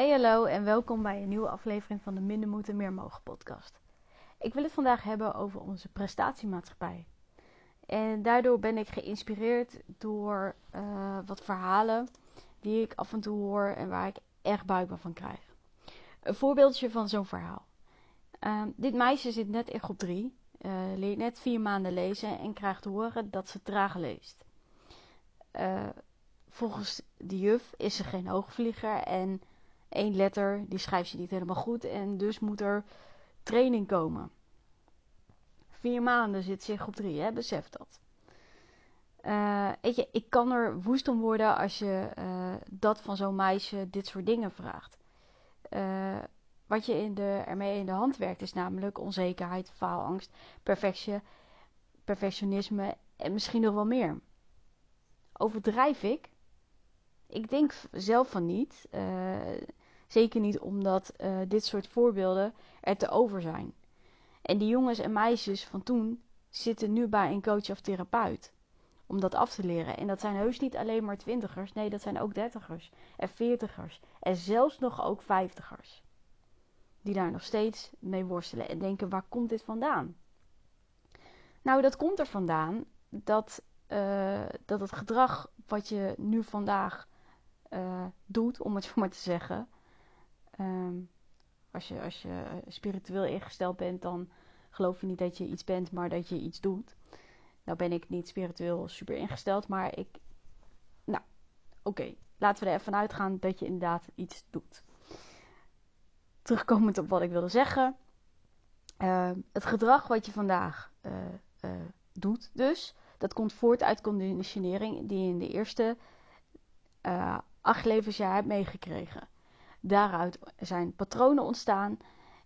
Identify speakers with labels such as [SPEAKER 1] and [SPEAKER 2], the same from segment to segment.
[SPEAKER 1] Hey hallo en welkom bij een nieuwe aflevering van de Minder Moeten Meer Mogen podcast. Ik wil het vandaag hebben over onze prestatiemaatschappij. En daardoor ben ik geïnspireerd door uh, wat verhalen die ik af en toe hoor en waar ik echt buikbaar van krijg. Een voorbeeldje van zo'n verhaal. Uh, dit meisje zit net in groep 3, uh, leert net vier maanden lezen en krijgt te horen dat ze traag leest. Uh, volgens de juf is ze geen hoogvlieger en één letter die schrijft ze niet helemaal goed en dus moet er training komen. Vier maanden zit in groep 3, hè? besef dat. Uh, weet je, ik kan er woest om worden als je uh, dat van zo'n meisje dit soort dingen vraagt. Uh, wat je in de, ermee in de hand werkt is namelijk onzekerheid, faalangst, perfectie, perfectionisme en misschien nog wel meer. Overdrijf ik? Ik denk zelf van niet. Zeker niet omdat uh, dit soort voorbeelden er te over zijn. En die jongens en meisjes van toen zitten nu bij een coach of therapeut. Om dat af te leren. En dat zijn heus niet alleen maar twintigers. Nee, dat zijn ook dertigers en veertigers. En zelfs nog ook vijftigers. Die daar nog steeds mee worstelen en denken: waar komt dit vandaan? Nou, dat komt er vandaan dat, uh, dat het gedrag wat je nu vandaag uh, doet, om het zo maar te zeggen. Um, als, je, als je spiritueel ingesteld bent, dan geloof je niet dat je iets bent, maar dat je iets doet. Nou ben ik niet spiritueel super ingesteld, maar ik. Nou, oké. Laten we er even uitgaan dat je inderdaad iets doet. Terugkomend op wat ik wilde zeggen. Uh, het gedrag wat je vandaag uh, uh, doet, dus, dat komt voort uit conditionering die je in de eerste acht levensjaar hebt meegekregen. Daaruit zijn patronen ontstaan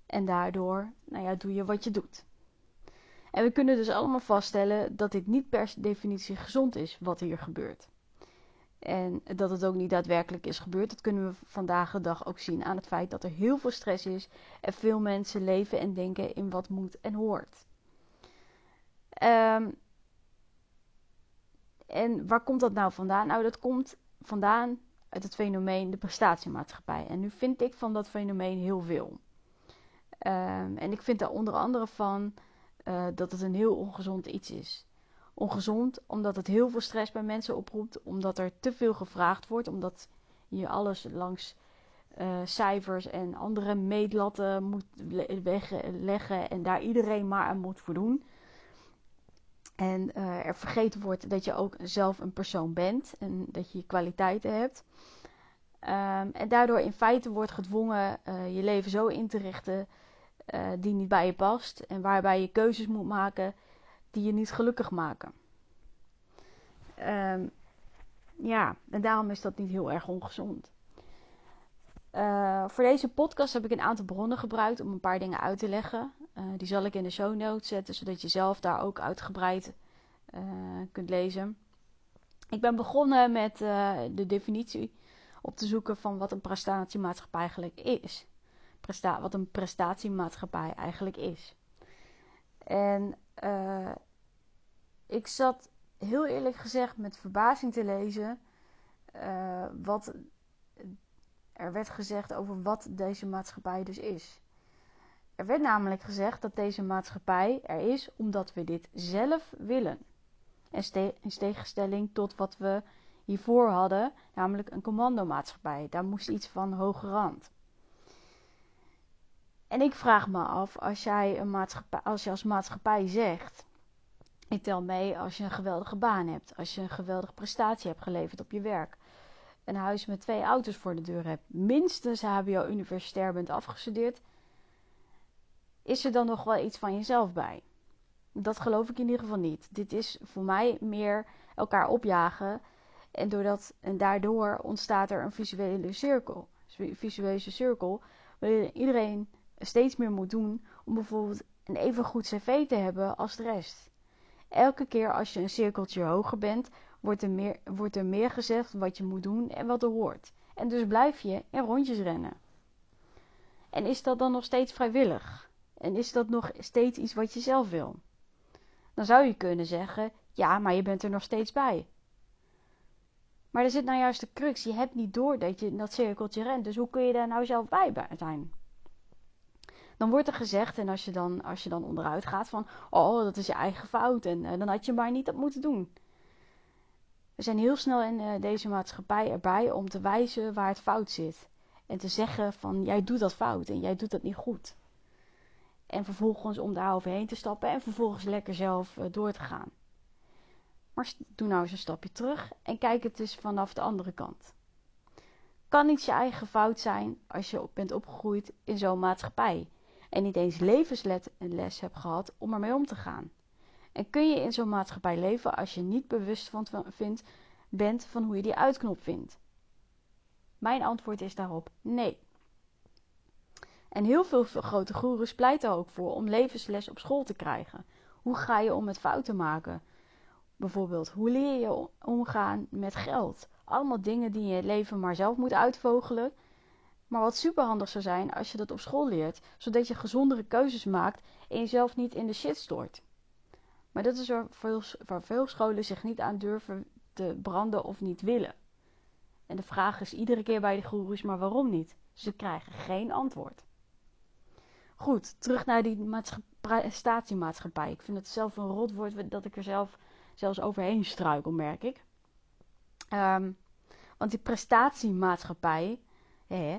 [SPEAKER 1] en daardoor nou ja, doe je wat je doet. En we kunnen dus allemaal vaststellen dat dit niet per definitie gezond is wat hier gebeurt. En dat het ook niet daadwerkelijk is gebeurd, dat kunnen we vandaag de dag ook zien aan het feit dat er heel veel stress is en veel mensen leven en denken in wat moet en hoort. Um, en waar komt dat nou vandaan? Nou, dat komt vandaan uit het fenomeen de prestatiemaatschappij. En nu vind ik van dat fenomeen heel veel. Um, en ik vind daar onder andere van uh, dat het een heel ongezond iets is. Ongezond omdat het heel veel stress bij mensen oproept, omdat er te veel gevraagd wordt, omdat je alles langs uh, cijfers en andere meetlatten moet wegleggen en daar iedereen maar aan moet voldoen. En uh, er vergeten wordt dat je ook zelf een persoon bent en dat je kwaliteiten hebt. Um, en daardoor in feite wordt gedwongen uh, je leven zo in te richten uh, die niet bij je past. En waarbij je keuzes moet maken die je niet gelukkig maken. Um, ja, en daarom is dat niet heel erg ongezond. Voor deze podcast heb ik een aantal bronnen gebruikt om een paar dingen uit te leggen. Uh, die zal ik in de show notes zetten, zodat je zelf daar ook uitgebreid uh, kunt lezen. Ik ben begonnen met de definitie op te zoeken van wat een prestatiemaatschappij eigenlijk is. Presta wat een prestatiemaatschappij eigenlijk is. En ik zat heel eerlijk gezegd met verbazing te lezen wat er werd gezegd over wat deze maatschappij dus is. Er werd namelijk gezegd dat deze maatschappij er is omdat we dit zelf willen. En in tegenstelling tot wat we hiervoor hadden, namelijk een commandomaatschappij. Daar moest iets van hoge rand. En ik vraag me af, als jij een maatschappij, als je als maatschappij zegt, ik tel mee als je een geweldige baan hebt, als je een geweldige prestatie hebt geleverd op je werk, een huis met twee auto's voor de deur hebt, minstens HBO universitair bent afgestudeerd, is er dan nog wel iets van jezelf bij? Dat geloof ik in ieder geval niet. Dit is voor mij meer elkaar opjagen. En, doordat, en daardoor ontstaat er een visuele cirkel. Visuele cirkel waarin iedereen steeds meer moet doen om bijvoorbeeld een even goed cv te hebben als de rest. Elke keer als je een cirkeltje hoger bent, wordt er, meer, wordt er meer gezegd wat je moet doen en wat er hoort. En dus blijf je in rondjes rennen. En is dat dan nog steeds vrijwillig? En is dat nog steeds iets wat je zelf wil? Dan zou je kunnen zeggen: ja, maar je bent er nog steeds bij. Maar er zit nou juist de crux. Je hebt niet door dat je in dat cirkeltje rent. Dus hoe kun je daar nou zelf bij zijn? Dan wordt er gezegd, en als je dan, als je dan onderuit gaat van... Oh, dat is je eigen fout en uh, dan had je maar niet dat moeten doen. We zijn heel snel in uh, deze maatschappij erbij om te wijzen waar het fout zit. En te zeggen van, jij doet dat fout en jij doet dat niet goed. En vervolgens om daar overheen te stappen en vervolgens lekker zelf uh, door te gaan. Maar doe nou eens een stapje terug en kijk het eens vanaf de andere kant. Kan niet je eigen fout zijn als je bent opgegroeid in zo'n maatschappij en niet eens levensles hebt gehad om ermee om te gaan? En kun je in zo'n maatschappij leven als je niet bewust van vindt, bent van hoe je die uitknop vindt? Mijn antwoord is daarop nee. En heel veel grote goeroes pleiten ook voor om levensles op school te krijgen. Hoe ga je om met fouten maken? Bijvoorbeeld, hoe leer je omgaan met geld? Allemaal dingen die je leven maar zelf moet uitvogelen. Maar wat superhandig zou zijn als je dat op school leert, zodat je gezondere keuzes maakt en jezelf niet in de shit stort. Maar dat is waar veel, waar veel scholen zich niet aan durven te branden of niet willen. En de vraag is iedere keer bij de goeroes, maar waarom niet? Ze krijgen geen antwoord. Goed, terug naar die prestatiemaatschappij. Ik vind het zelf een rotwoord dat ik er zelf zelfs overheen struikel, merk ik. Um, want die prestatiemaatschappij, hè,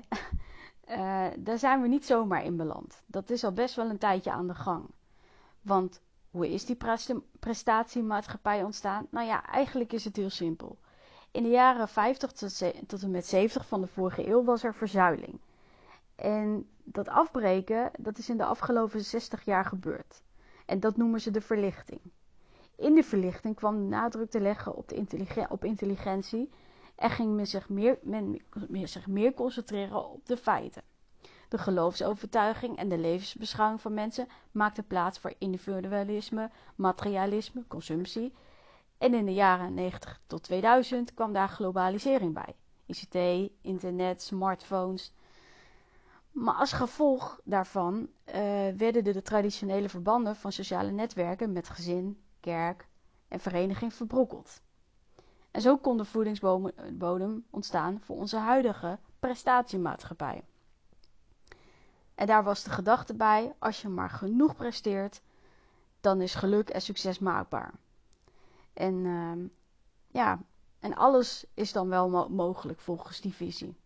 [SPEAKER 1] uh, daar zijn we niet zomaar in beland. Dat is al best wel een tijdje aan de gang. Want hoe is die prestatiemaatschappij ontstaan? Nou ja, eigenlijk is het heel simpel. In de jaren 50 tot en met 70 van de vorige eeuw was er verzuiling. En dat afbreken, dat is in de afgelopen 60 jaar gebeurd. En dat noemen ze de verlichting. In de verlichting kwam de nadruk te leggen op, de op intelligentie en ging men zich, meer, men zich meer concentreren op de feiten. De geloofsovertuiging en de levensbeschouwing van mensen maakten plaats voor individualisme, materialisme, consumptie. En in de jaren 90 tot 2000 kwam daar globalisering bij. ICT, internet, smartphones. Maar als gevolg daarvan uh, werden de, traditionele verbanden van sociale netwerken met gezin, kerk en vereniging verbrokkeld. En zo kon de voedingsbodem ontstaan voor onze huidige prestatiemaatschappij. En daar was de gedachte bij: als je maar genoeg presteert, dan is geluk en succes maakbaar. En uh, ja, en alles is dan wel mo mogelijk volgens die visie.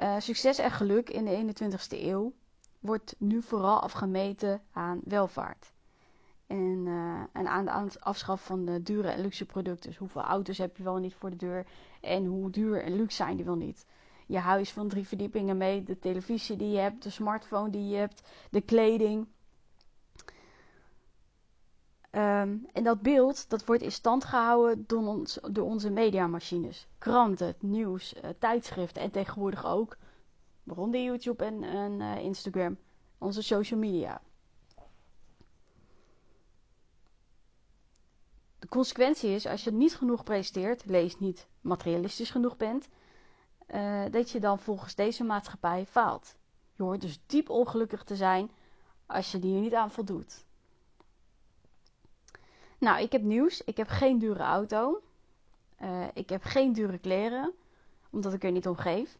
[SPEAKER 1] Uh, succes en geluk in de 21ste eeuw wordt nu vooral afgemeten aan welvaart. En, en aan, het afschaffen van de dure en luxe producten. Dus hoeveel auto's heb je wel niet voor de deur en hoe duur en luxe zijn die wel niet je huis van drie verdiepingen mee, de televisie die je hebt, de smartphone die je hebt, de kleding. Um, en dat beeld dat wordt in stand gehouden door, ons, door onze mediamachines. Kranten, nieuws, uh, tijdschriften en tegenwoordig ook, waaronder YouTube en, en uh, Instagram, onze social media. De consequentie is, als je niet genoeg presteert, lees niet materialistisch genoeg bent, uh, dat je dan volgens deze maatschappij faalt. Je hoort dus diep ongelukkig te zijn als je die er niet aan voldoet. Nou, ik heb nieuws. Ik heb geen dure auto. Uh, ik heb geen dure kleren, omdat ik er niet om geef.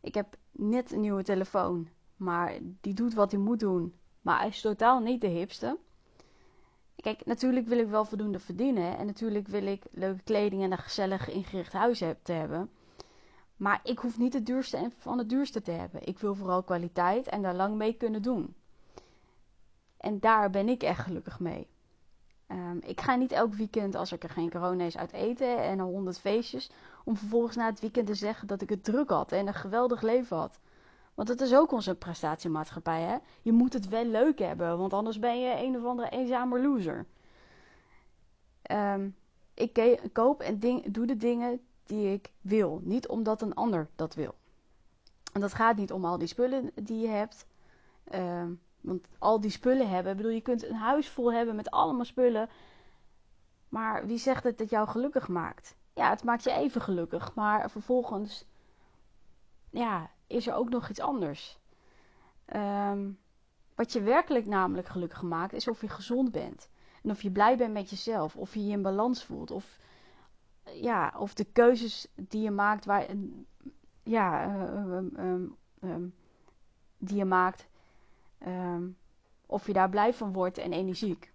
[SPEAKER 1] Ik heb net een nieuwe telefoon, maar die doet wat hij moet doen. Maar hij is totaal niet de hipste. Kijk, natuurlijk wil ik wel voldoende verdienen. En natuurlijk wil ik leuke kleding en een gezellig ingericht huis te hebben. Maar ik hoef niet het duurste van het duurste te hebben. Ik wil vooral kwaliteit en daar lang mee kunnen doen. En daar ben ik echt gelukkig mee. Um, ik ga niet elk weekend, als ik er geen corona is, uit eten en honderd feestjes. Om vervolgens na het weekend te zeggen dat ik het druk had en een geweldig leven had. Want dat is ook onze prestatiemaatschappij, hè? Je moet het wel leuk hebben, want anders ben je een of andere eenzame loser. Um, ik koop en doe de dingen die ik wil. Niet omdat een ander dat wil. En dat gaat niet om al die spullen die je hebt. Uh, want al die spullen hebben. Ik bedoel, je kunt een huis vol hebben met allemaal spullen. Maar wie zegt dat het jou gelukkig maakt? Ja, het maakt je even gelukkig. Maar vervolgens ja, is er ook nog iets anders. Um, wat je werkelijk namelijk gelukkig maakt, is of je gezond bent. En of je blij bent met jezelf. Of je je in balans voelt. Of ja, of de keuzes die je maakt, waar, ja, uh, die je maakt, of je daar blij van wordt en energiek.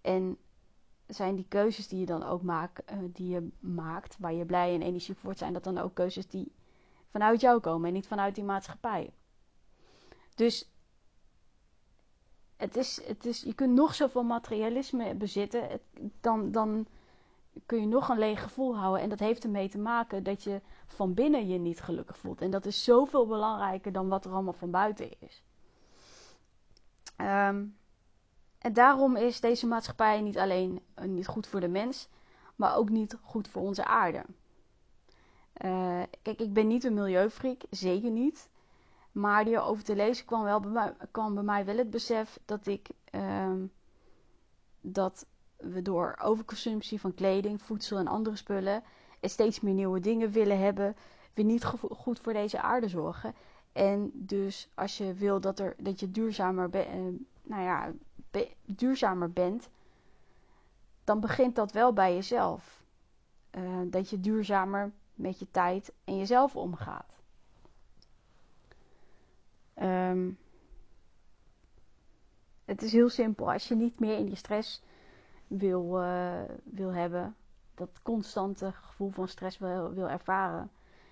[SPEAKER 1] En zijn die keuzes die je dan ook maakt, die je maakt, waar je blij en energiek voor wordt, zijn dat dan ook keuzes die vanuit jou komen en niet vanuit die maatschappij. Dus het is, het is, je kunt nog zoveel materialisme bezitten, dan, dan kun je nog een leeg gevoel houden. En dat heeft ermee te maken dat je van binnen je niet gelukkig voelt. En dat is zoveel belangrijker dan wat er allemaal van buiten is. Ehm, en daarom is deze maatschappij niet alleen niet goed voor de mens, maar ook niet goed voor onze aarde. Uh, kijk, ik ben niet een milieufreak, zeker niet. Maar hierover te lezen kwam, wel bij mij, kwam bij mij wel het besef dat ik um, dat we door overconsumptie van kleding, voedsel en andere spullen en steeds meer nieuwe dingen willen hebben, we niet goed voor deze aarde zorgen. En dus als je wil dat, er, dat je duurzamer, be, uh, nou ja, duurzamer bent, dan begint dat wel bij jezelf. Uh, dat je duurzamer met je tijd en jezelf omgaat. Um, het is heel simpel. Als je niet meer in die stress wil, uh, wil hebben, dat constante gevoel van stress wil, wil ervaren.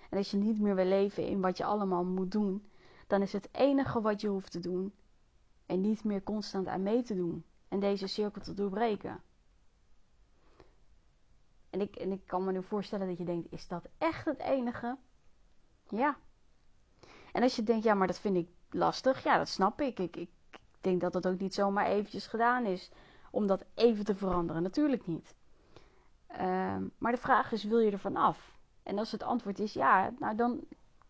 [SPEAKER 1] En als je niet meer wil leven in wat je allemaal moet doen, dan is het enige wat je hoeft te doen en niet meer constant aan mee te doen en deze cirkel te doorbreken. En ik, en ik kan me nu voorstellen dat je denkt: is dat echt het enige? Ja. En als je denkt: ja, maar dat vind ik lastig, ja, dat snap ik. Ik, ik denk dat het ook niet zomaar eventjes gedaan is om dat even te veranderen. Natuurlijk niet. Uh, maar de vraag is: wil je ervan af? En als het antwoord is ja, nou dan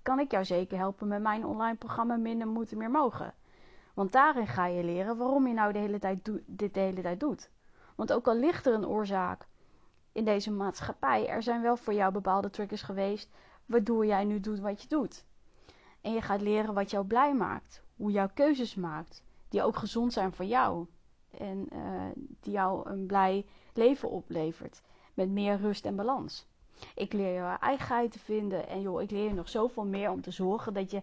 [SPEAKER 1] kan ik jou zeker helpen met mijn online programma Minder Moeten Meer Mogen. Want daarin ga je leren waarom je nou de hele tijd dit de hele tijd doet. Want ook al ligt er een oorzaak in deze maatschappij, er zijn wel voor jou bepaalde triggers geweest waardoor jij nu doet wat je doet. En je gaat leren wat jou blij maakt, hoe jouw keuzes maakt, die ook gezond zijn voor jou en uh, die jou een blij leven oplevert met meer rust en balans. Ik leer je eigenheid te vinden en joh, ik leer je nog zoveel meer om te zorgen dat je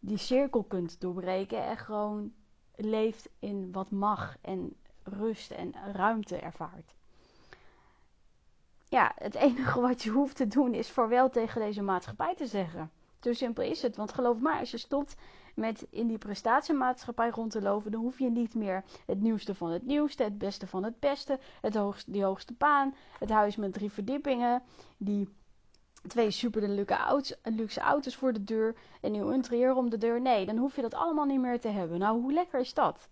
[SPEAKER 1] die cirkel kunt doorbreken en gewoon leeft in wat mag en rust en ruimte ervaart. Ja, het enige wat je hoeft te doen is voorwel tegen deze maatschappij te zeggen. Zo simpel is het. Want geloof maar, als je stopt met in die prestatiemaatschappij rond te lopen, dan hoef je niet meer het nieuwste van het nieuwste, het beste van het beste, het hoogste, die hoogste baan, het huis met drie verdiepingen, die twee super luxe auto's, voor de deur, een nieuw interieur om de deur. Nee, dan hoef je dat allemaal niet meer te hebben. Nou, hoe lekker is dat?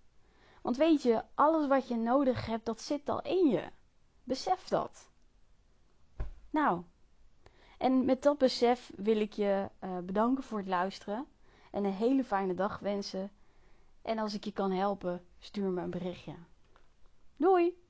[SPEAKER 1] Want weet je, alles wat je nodig hebt, dat zit al in je. Besef dat. Nou, en met dat besef wil ik je uh, bedanken voor het luisteren en een hele fijne dag wensen. En als ik je kan helpen, stuur me een berichtje. Doei!